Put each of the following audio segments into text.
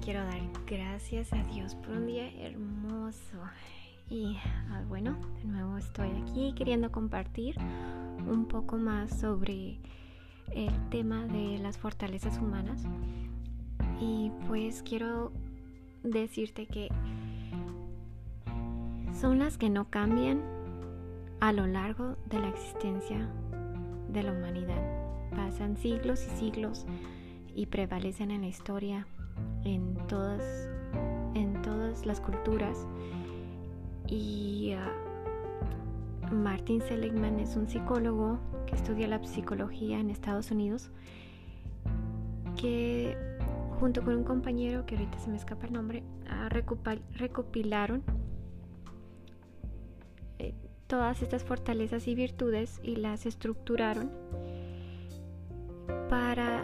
quiero dar gracias a Dios por un día hermoso. Y ah, bueno, de nuevo estoy aquí queriendo compartir un poco más sobre el tema de las fortalezas humanas. Y pues quiero decirte que son las que no cambian a lo largo de la existencia de la humanidad. Pasan siglos y siglos y prevalecen en la historia en todas, en todas las culturas. Y uh, Martin Seligman es un psicólogo que estudia la psicología en Estados Unidos, que junto con un compañero, que ahorita se me escapa el nombre, uh, recopilaron eh, todas estas fortalezas y virtudes y las estructuraron para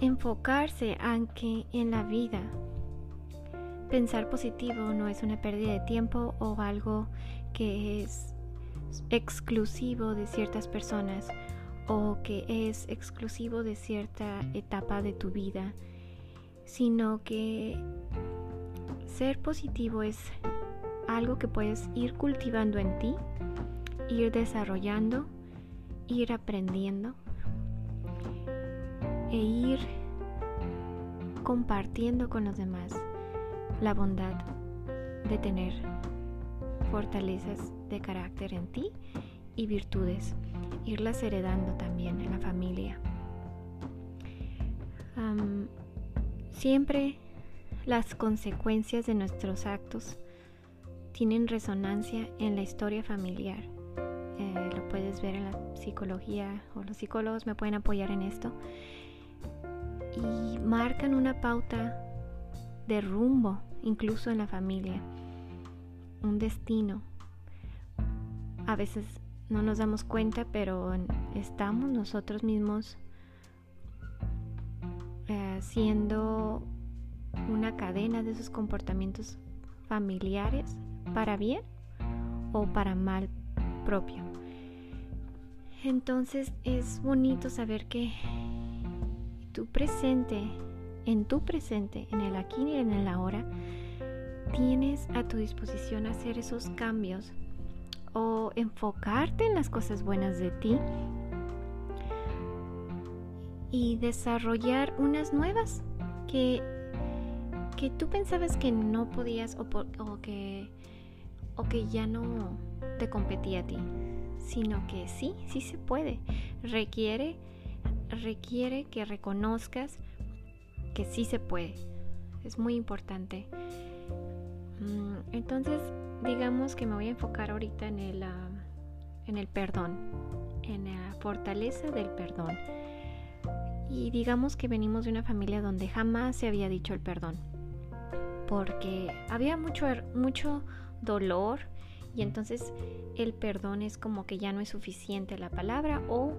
enfocarse aunque en la vida. Pensar positivo no es una pérdida de tiempo o algo que es exclusivo de ciertas personas o que es exclusivo de cierta etapa de tu vida, sino que ser positivo es algo que puedes ir cultivando en ti, ir desarrollando, ir aprendiendo e ir compartiendo con los demás la bondad de tener fortalezas de carácter en ti y virtudes, irlas heredando también en la familia. siempre las consecuencias de nuestros actos tienen resonancia en la historia familiar. Eh, lo puedes ver en la psicología o los psicólogos me pueden apoyar en esto y marcan una pauta de rumbo, incluso en la familia, un destino. A veces no nos damos cuenta, pero estamos nosotros mismos eh, siendo una cadena de esos comportamientos familiares para bien o para mal propio. Entonces es bonito saber que tu presente, en tu presente, en el aquí y en el ahora, tienes a tu disposición hacer esos cambios o enfocarte en las cosas buenas de ti y desarrollar unas nuevas que, que tú pensabas que no podías o, o, que, o que ya no te competía a ti, sino que sí, sí se puede. Requiere requiere que reconozcas que sí se puede. Es muy importante. Mm, entonces, digamos que me voy a enfocar ahorita en el, ah, en el perdón, en la fortaleza del perdón. Y digamos que venimos de una familia donde jamás se había dicho el perdón, porque había mucho, mucho dolor y entonces el perdón es como que ya no es suficiente la palabra o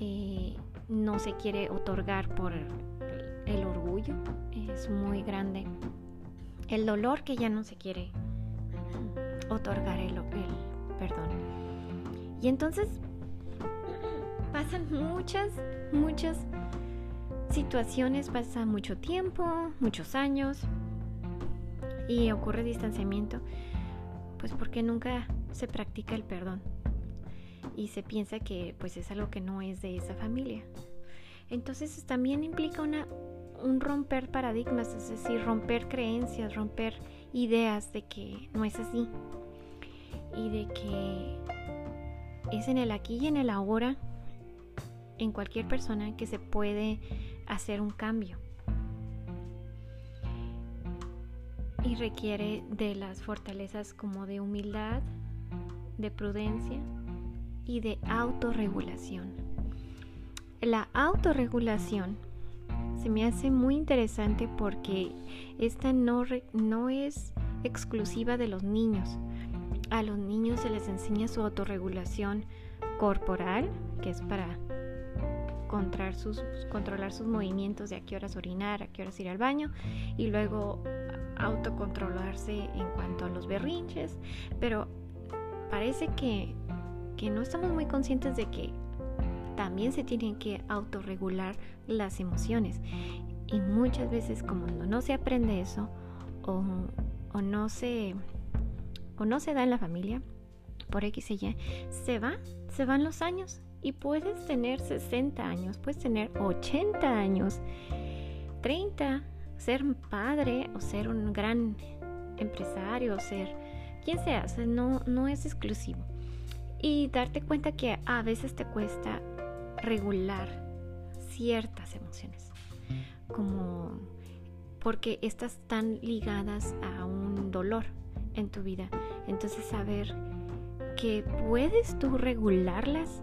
eh, no se quiere otorgar por el orgullo, es muy grande. El dolor que ya no se quiere otorgar el, perdón. Y entonces pasan muchas, muchas situaciones, pasa mucho tiempo, muchos años y ocurre distanciamiento, pues porque nunca se practica el perdón y se piensa que pues es algo que no es de esa familia. Entonces también implica una, un romper paradigmas, es decir, romper creencias, romper ideas de que no es así y de que es en el aquí y en el ahora en cualquier persona que se puede hacer un cambio. Y requiere de las fortalezas como de humildad, de prudencia, y de autorregulación. La autorregulación se me hace muy interesante porque esta no, no es exclusiva de los niños. A los niños se les enseña su autorregulación corporal, que es para controlar sus, controlar sus movimientos de a qué horas orinar, a qué horas ir al baño y luego autocontrolarse en cuanto a los berrinches, pero parece que que no estamos muy conscientes de que también se tienen que autorregular las emociones. Y muchas veces como no se aprende eso o, o no se o no se da en la familia por X y Y, se va, se van los años y puedes tener 60 años, puedes tener 80 años, 30, ser padre o ser un gran empresario, o ser quien seas, no, no es exclusivo. Y darte cuenta que a veces te cuesta regular ciertas emociones, como porque estas están ligadas a un dolor en tu vida. Entonces saber que puedes tú regularlas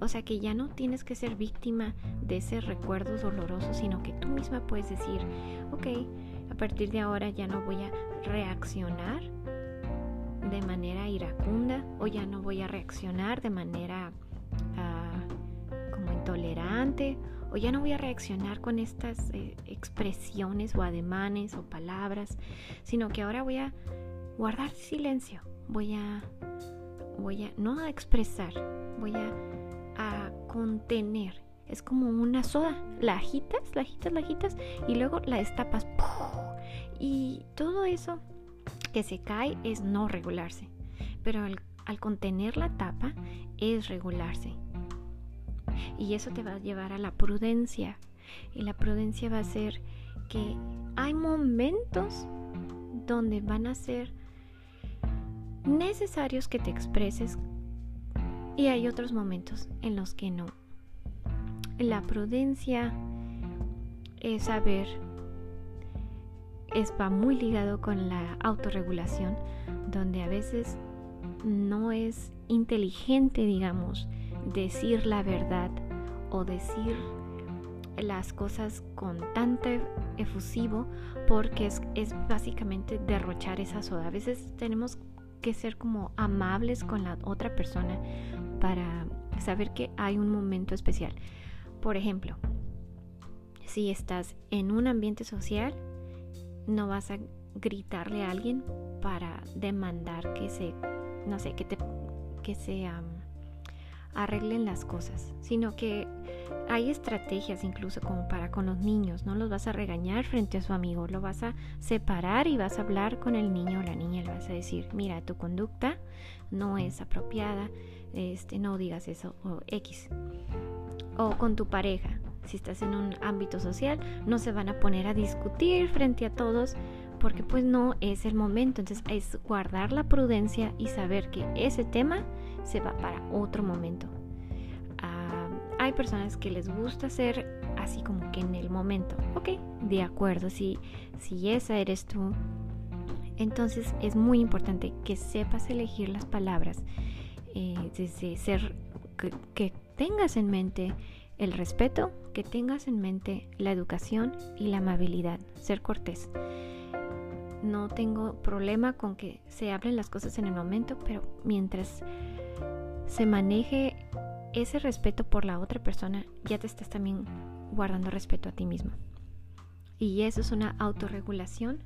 o sea que ya no tienes que ser víctima de ese recuerdo doloroso, sino que tú misma puedes decir, ok, a partir de ahora ya no voy a reaccionar de manera o ya no voy a reaccionar de manera ah, como intolerante o ya no voy a reaccionar con estas eh, expresiones o ademanes o palabras, sino que ahora voy a guardar silencio, voy a, voy a, no a expresar, voy a a contener. Es como una soda. La agitas, la agitas, la agitas y luego la destapas. Y todo eso que se cae es no regularse. Pero al, contener la tapa es regularse. Y eso te va a llevar a la prudencia. Y la prudencia va a ser que hay momentos donde van a ser necesarios que te expreses y hay otros momentos en los que no. La prudencia es saber, es, va muy ligado con la autorregulación, donde a veces no es inteligente, digamos, decir la verdad o decir las cosas con tanto efusivo porque es, es, básicamente derrochar esa soda. A veces tenemos que ser como amables con la otra persona para saber que hay un momento especial. Por ejemplo, si estás en un ambiente social, no vas a gritarle a alguien para demandar que se, no sé, que te, que se arreglen las cosas, sino que hay estrategias incluso como para con los niños, no los vas a regañar frente a su amigo, lo vas a separar y vas a hablar con el niño o la niña, le vas a decir, mira, tu conducta no es apropiada, este, no digas eso, o X. O con tu pareja, si estás en un ámbito social, no se van a poner a discutir frente a todos porque pues no es el momento. Entonces es guardar la prudencia y saber que ese tema se va para otro momento. Ah, hay personas que les gusta ser así como que en el momento. Ok, de acuerdo, si, si esa eres tú. Entonces es muy importante que sepas elegir las palabras eh, desde ser, que, tengas en mente el respeto, que tengas en mente la educación y la amabilidad, ser cortés. No tengo problema con que se hablen las cosas en el momento, pero mientras se maneje ese respeto por la otra persona, ya te estás también guardando respeto a ti mismo. Y eso es una autorregulación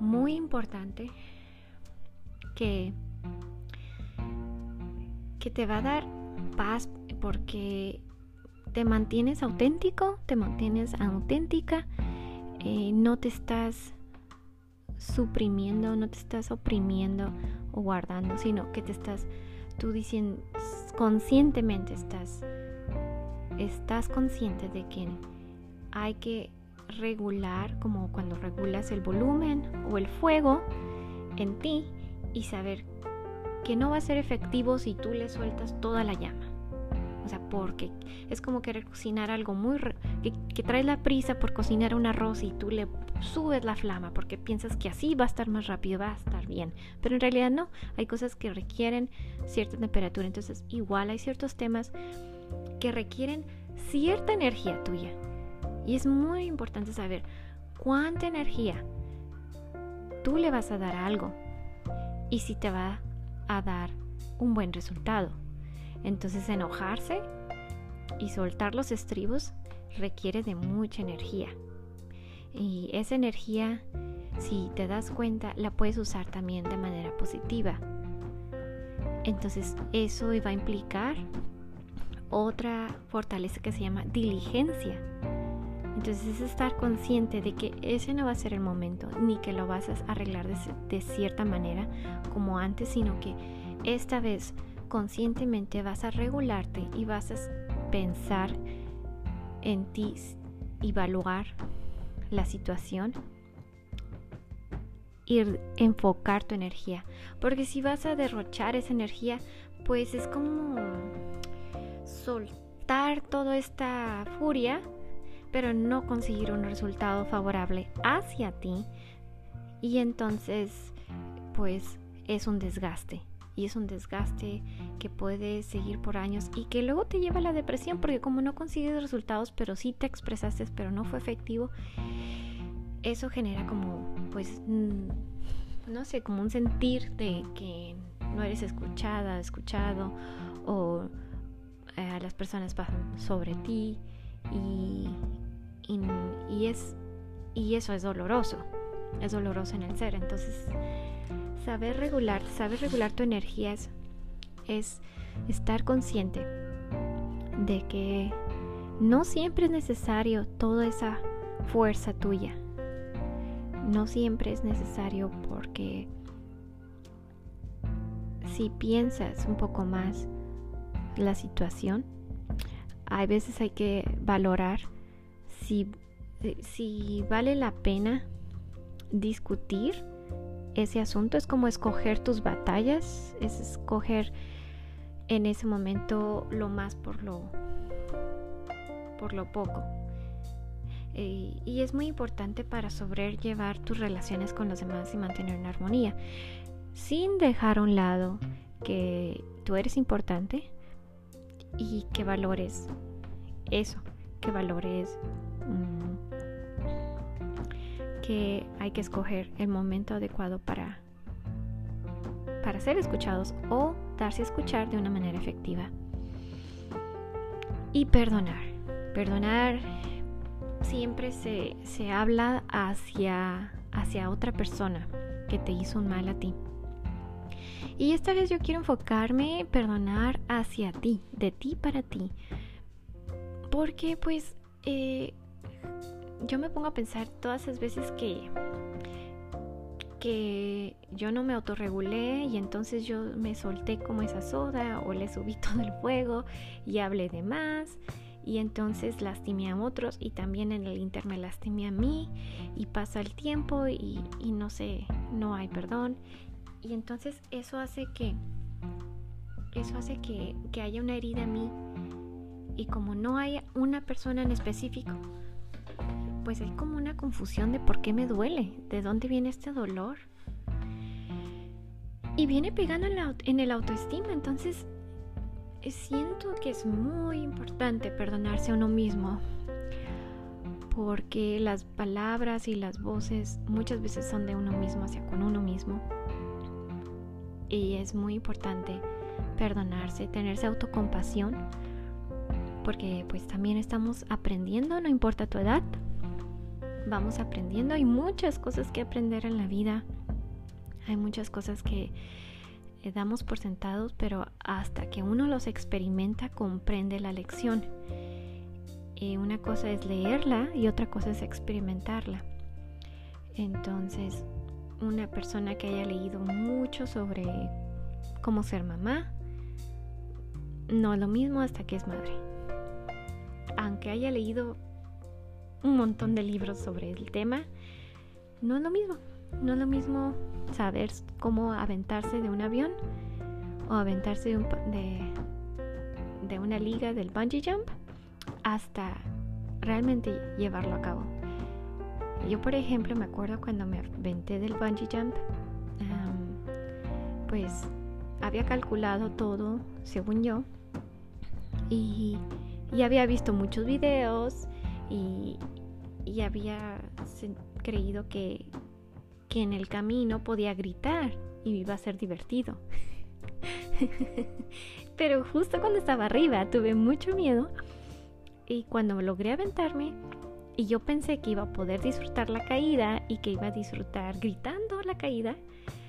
muy importante que que te va a dar paz porque te mantienes auténtico, te mantienes auténtica, eh, no te estás suprimiendo, no te estás oprimiendo o guardando, sino que te estás tú diciendo conscientemente estás estás consciente de que hay que regular como cuando regulas el volumen o el fuego en ti y saber que no va a ser efectivo si tú le sueltas toda la llama. O sea, porque es como querer cocinar algo muy... Que, que, traes la prisa por cocinar un arroz y tú le subes la flama porque piensas que así va a estar más rápido, va a estar bien. Pero en realidad no, hay cosas que requieren cierta temperatura. Entonces, igual hay ciertos temas que requieren cierta energía tuya. Y es muy importante saber cuánta energía tú le vas a dar a algo y si te va a a dar un buen resultado. Entonces enojarse y soltar los estribos requiere de mucha energía. Y esa energía, si te das cuenta, la puedes usar también de manera positiva. Entonces eso va a implicar otra fortaleza que se llama diligencia. Entonces es estar consciente de que ese no va a ser el momento, ni que lo vas a arreglar de, de cierta manera como antes, sino que esta vez conscientemente vas a regularte y vas a pensar en ti y evaluar la situación y enfocar tu energía. Porque si vas a derrochar esa energía, pues es como soltar toda esta furia, pero no conseguir un resultado favorable hacia ti. Y entonces, pues es un desgaste. Y es un desgaste que puede seguir por años y que luego te lleva a la depresión porque como no consigues resultados, pero sí te expresaste, pero no fue efectivo, eso genera como, pues, no sé, como un sentir de que no eres escuchada, escuchado, o eh, las personas pasan sobre ti y, y, es, y eso es doloroso, es doloroso en el ser. Entonces, saber regular, saber regular tu energía es, es estar consciente de que no siempre es necesario toda esa fuerza tuya. No siempre es necesario porque si piensas un poco más la situación, hay veces hay que valorar si, si vale la pena discutir ese asunto. Es como escoger tus batallas, es escoger en ese momento lo más por lo, por lo poco. Eh, y es muy importante para sobrellevar tus relaciones con los demás y mantener una armonía sin dejar a un lado que tú eres importante y que valores eso, que valores mm, que hay que escoger el momento adecuado para, para ser escuchados o darse a escuchar de una manera efectiva. Y perdonar. Perdonar siempre se, se habla hacia, hacia otra persona que te hizo un mal a ti. Y esta vez yo quiero enfocarme, perdonar hacia ti, de ti para ti. Porque pues eh, yo me pongo a pensar todas esas veces que, que yo no me autorregulé y entonces yo me solté como esa soda o le subí todo el fuego y hablé de más y entonces lastimé a otros y también en el inter me lastimé a mí y pasa el tiempo y, y no sé, no hay perdón. Y entonces eso hace que eso hace que, que haya una herida en mí y como no hay una persona en específico pues hay como una confusión de por qué me duele, de dónde viene este dolor. Y viene pegando en, la, en el autoestima, entonces eh, siento que es muy importante perdonarse a uno mismo, porque las palabras y las voces muchas veces son de uno mismo hacia con uno mismo y es muy importante perdonarse, tenerse autocompasión, porque pues también estamos aprendiendo, no importa tu edad, vamos aprendiendo, hay muchas cosas que aprender en la vida, hay muchas cosas que eh, damos por sentados, pero hasta que uno los experimenta comprende la lección. Una cosa es leerla y otra cosa es experimentarla. Entonces, una persona que haya leído mucho sobre cómo ser mamá, no es lo mismo hasta que es madre. Aunque haya leído un montón de libros sobre el tema, no es lo mismo. No es lo mismo saber cómo aventarse de un avión o aventarse de, de una liga del bungee jump hasta realmente llevarlo a cabo. Yo, por ejemplo, me acuerdo cuando me aventé del bungee jump, pues había calculado todo, según yo, y, había visto muchos videos y, había creído que, que en el camino podía gritar y iba a ser divertido. Pero justo cuando estaba arriba tuve mucho miedo y cuando logré aventarme y yo pensé que iba a poder disfrutar la caída y que iba a disfrutar gritando la caída.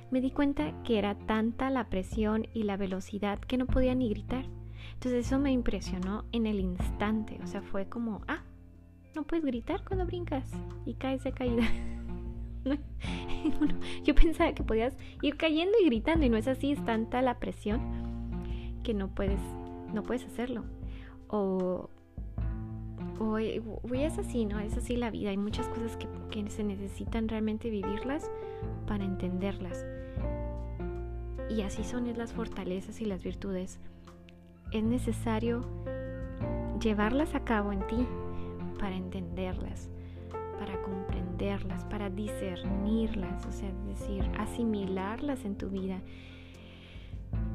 Me di cuenta que era tanta la presión y la velocidad que no podía ni gritar. Entonces eso me impresionó en el instante. O sea, fue como, ah, no puedes gritar cuando brincas y caes de caída. yo pensaba que podías ir cayendo y gritando y no es así, es tanta la presión que no puedes, no puedes hacerlo. O, o, es así, ¿no? Es así la vida. Hay muchas cosas que, que se necesitan realmente vivirlas para entenderlas. Y así son las fortalezas y las virtudes. Es necesario llevarlas a cabo en ti para entenderlas, para comprenderlas, para discernirlas, o sea, decir, asimilarlas en tu vida.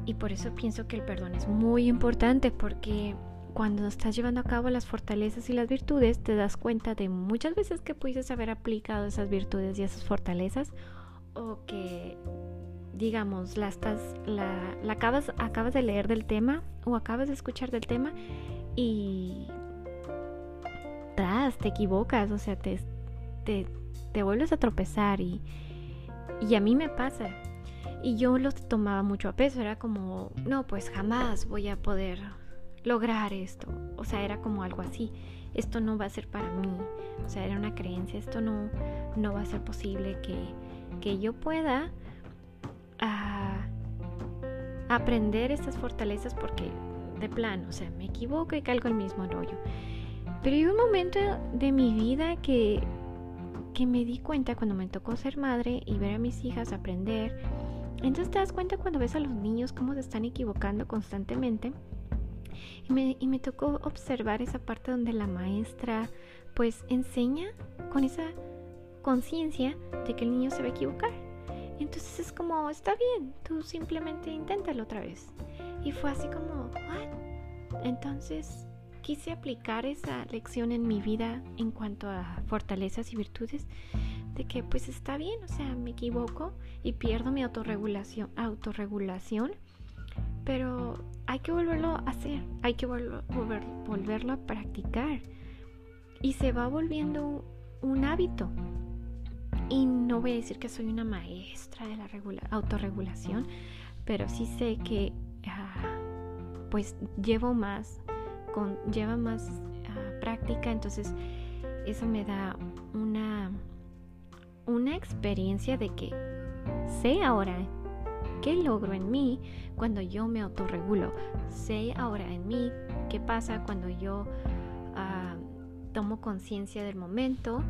Y por eso pienso que el perdón es muy importante porque cuando estás llevando a cabo las fortalezas y las virtudes, te das cuenta de muchas veces que pudieses haber aplicado esas virtudes y esas fortalezas o que digamos, la estás la, acabas acabas de leer del tema o acabas de escuchar del tema y te equivocas, o sea, te, te, te vuelves a tropezar y, y a mí me pasa. Y yo lo tomaba mucho a peso, era como, no, pues jamás voy a poder lograr esto. O sea, era como algo así. Esto no va a ser para mí. O sea, era una creencia. Esto no, no va a ser posible que, que yo pueda ah, aprender estas fortalezas porque de plano, o sea, me equivoco y caigo el mismo rollo. Pero hay un momento de mi vida que, que me di cuenta cuando me tocó ser madre y ver a mis hijas aprender. Entonces te das cuenta cuando ves a los niños cómo se están equivocando constantemente. Y me, y me tocó observar esa parte donde la maestra pues enseña con esa conciencia de que el niño se va a equivocar. Entonces es como, está bien, tú simplemente inténtalo otra vez. Y fue así como, ¿what? Entonces quise aplicar esa lección en mi vida en cuanto a fortalezas y virtudes de que pues está bien, o sea, me equivoco y pierdo mi autorregulación, autorregulación, pero hay que volverlo a hacer, hay que volver, volverlo a practicar y se va volviendo un hábito. Y no voy a decir que soy una maestra de la autorregulación, pero sí sé que ah, pues llevo más con, lleva más ah, práctica, entonces eso me da una, una experiencia de que sé ahora qué logro en mí cuando yo me autorregulo. Sé ahora en mí qué pasa cuando yo ah, tomo conciencia del momento,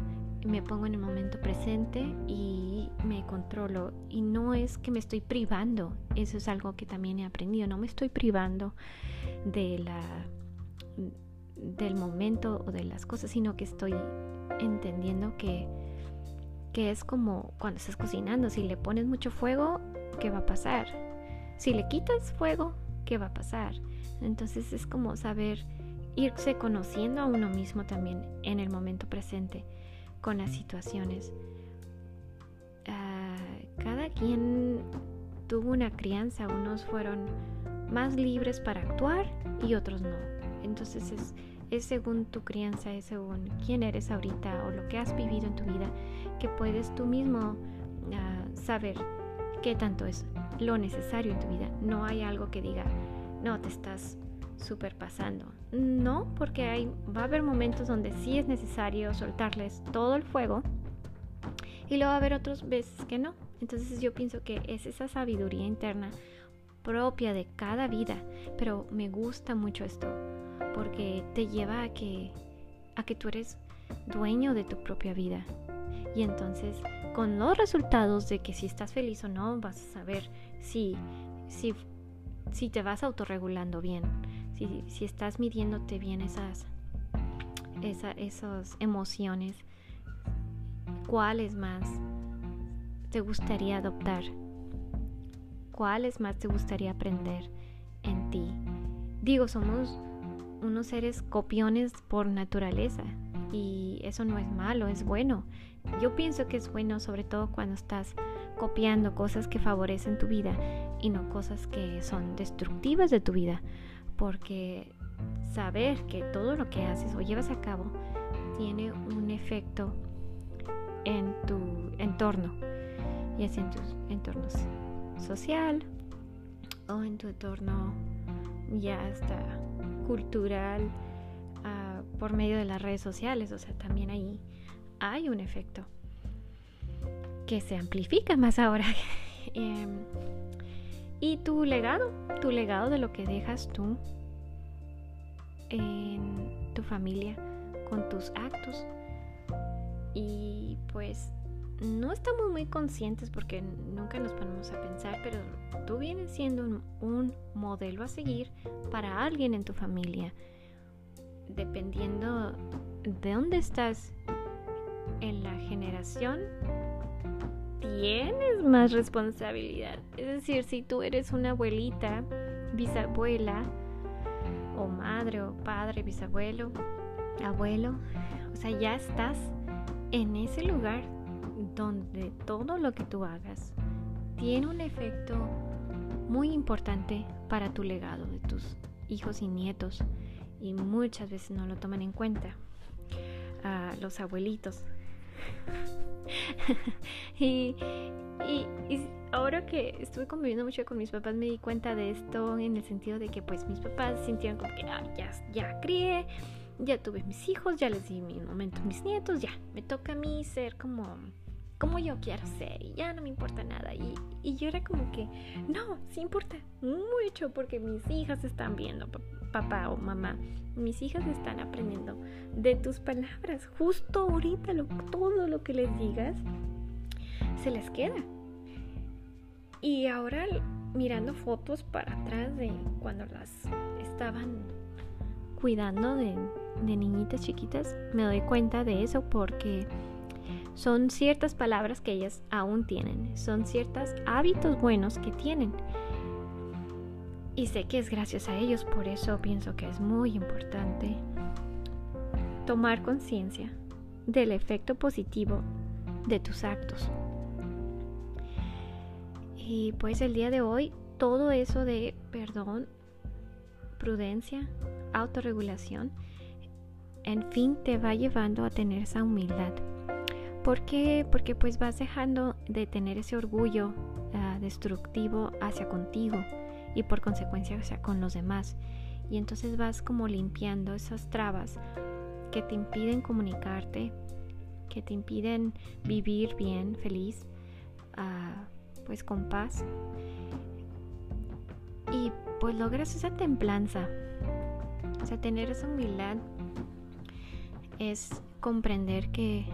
me pongo en el momento presente y me controlo. Y no es que me estoy privando, eso es algo que también he aprendido, no me estoy privando de la del momento o de las cosas, sino que estoy entendiendo que, que es como cuando estás cocinando, si le pones mucho fuego, ¿qué va a pasar? Si le quitas fuego, ¿qué va a pasar? Entonces es como saber irse conociendo a uno mismo también en el momento presente con las situaciones. Ah, cada quien tuvo una crianza, unos fueron más libres para actuar y otros no. Entonces es, según tu crianza, es según quién eres ahorita o lo que has vivido en tu vida, que puedes tú mismo ah, saber qué tanto es lo necesario en tu vida. No hay algo que diga, no, te estás súper pasando. No, porque hay, va a haber momentos donde sí es necesario soltarles todo el fuego y luego va a haber otras veces que no. Entonces yo pienso que es esa sabiduría interna propia de cada vida, pero me gusta mucho esto porque te lleva a que, a que tú eres dueño de tu propia vida. Y entonces, con los resultados de que si estás feliz o no, vas a saber si, si, si te vas autorregulando bien, si, si estás midiéndote bien esas, esas emociones, cuáles más te gustaría adoptar, cuáles más te gustaría aprender en ti. Digo, somos unos seres copiones por naturaleza y eso no es malo, es bueno. Yo pienso que es bueno sobre todo cuando estás copiando cosas que favorecen tu vida y no cosas que son destructivas de tu vida, porque saber que todo lo que haces o llevas a cabo tiene un efecto en tu entorno, y es en tus entornos social o en tu entorno ya está cultural, ah, por medio de las redes sociales, o sea, también ahí hay un efecto que se amplifica más ahora. Em, y tu legado, tu legado de lo que dejas tú en tu familia con tus actos. Y pues no estamos muy conscientes porque nunca nos ponemos a pensar, pero tú vienes siendo un, modelo a seguir para alguien en tu familia. Dependiendo de dónde estás en la generación, tienes más responsabilidad. Es decir, si tú eres una abuelita, bisabuela, o madre, o padre, bisabuelo, abuelo, o sea, ya estás en ese lugar donde todo lo que tú hagas tiene un efecto muy importante para tu legado de tus hijos y nietos y muchas veces no lo toman en cuenta. A los abuelitos. Y, ahora que estuve conviviendo mucho con mis papás me di cuenta de esto en el sentido de que pues mis papás sintieron como que ya, ya crié ya tuve mis hijos, ya les di mi momento a mis nietos, ya me toca a mí ser como como yo quiero ser y ya no me importa nada. Y, y yo era como que, no, sí importa mucho porque mis hijas están viendo, papá o mamá, mis hijas están aprendiendo de tus palabras. Justo ahorita lo, todo lo que les digas se les queda. Y ahora mirando fotos para atrás de cuando las estaban cuidando de, de niñitas chiquitas, me doy cuenta de eso porque son ciertas palabras que ellas aún tienen, son ciertos hábitos buenos que tienen. Y sé que es gracias a ellos, por eso pienso que es muy importante tomar conciencia del efecto positivo de tus actos. Y pues el día de hoy, todo eso de perdón, prudencia, autorregulación, en fin, te va llevando a tener esa humildad. ¿Por qué? Porque pues vas dejando de tener ese orgullo ah, destructivo hacia contigo y por consecuencia hacia con los demás. Y entonces vas como limpiando esas trabas que te impiden comunicarte, que te impiden vivir bien, feliz, ah, pues con paz. Y pues logras esa templanza, o sea, tener esa humildad es comprender que,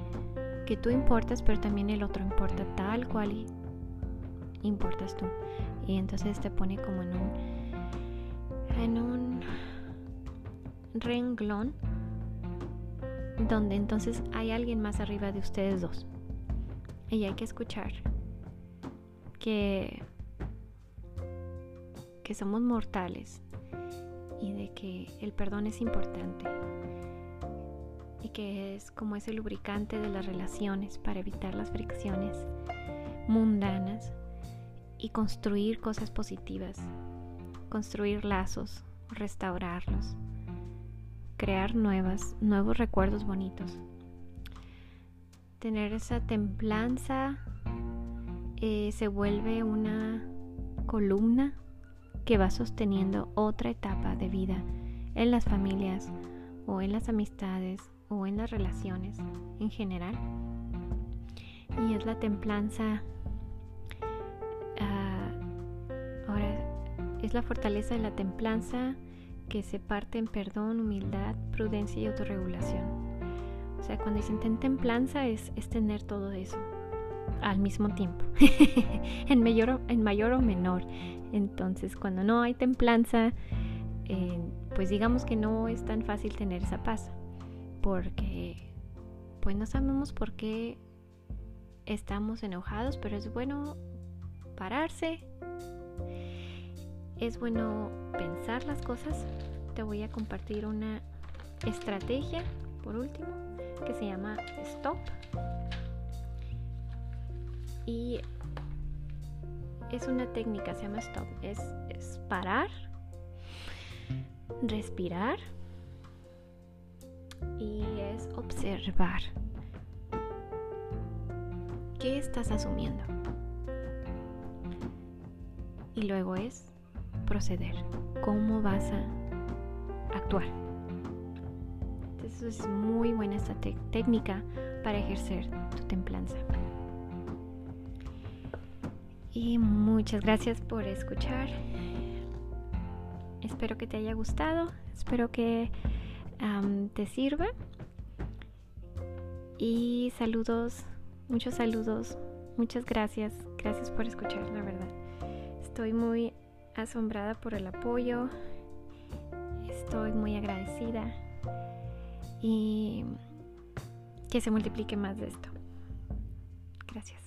que tú importas, pero también el otro importa tal cual importas tú. Y entonces te pone como en un en un renglón donde entonces hay alguien más arriba de ustedes dos. Y hay que escuchar que que somos mortales y de que el perdón es importante y que es como ese lubricante de las relaciones para evitar las fricciones mundanas y construir cosas positivas, construir lazos, restaurarlos, crear nuevas, nuevos recuerdos bonitos. Tener esa templanza eh, se vuelve una columna que va sosteniendo otra etapa de vida en las familias o en las amistades o en las relaciones en general. Y es la templanza, ah, ahora es la fortaleza de la templanza que se parte en perdón, humildad, prudencia y autorregulación. O sea, cuando dicen ten templanza es, es tener todo eso al mismo tiempo, en, mayor, en mayor o menor. Entonces, cuando no hay templanza, eh, pues digamos que no es tan fácil tener esa paz, porque pues no sabemos por qué estamos enojados, pero es bueno pararse, es bueno pensar las cosas. Te voy a compartir una estrategia, por último, que se llama Stop. Y es una técnica, se llama stop. Es, parar, respirar y es observar. ¿Qué estás asumiendo? Y luego es proceder. ¿Cómo vas a actuar? Entonces es muy buena esta técnica para ejercer tu templanza. Y muchas gracias por escuchar. Espero que te haya gustado. Espero que te sirva. Y saludos, muchos saludos. Muchas gracias. Gracias por escuchar, la verdad. Estoy muy asombrada por el apoyo. Estoy muy agradecida. Y que se multiplique más de esto. Gracias.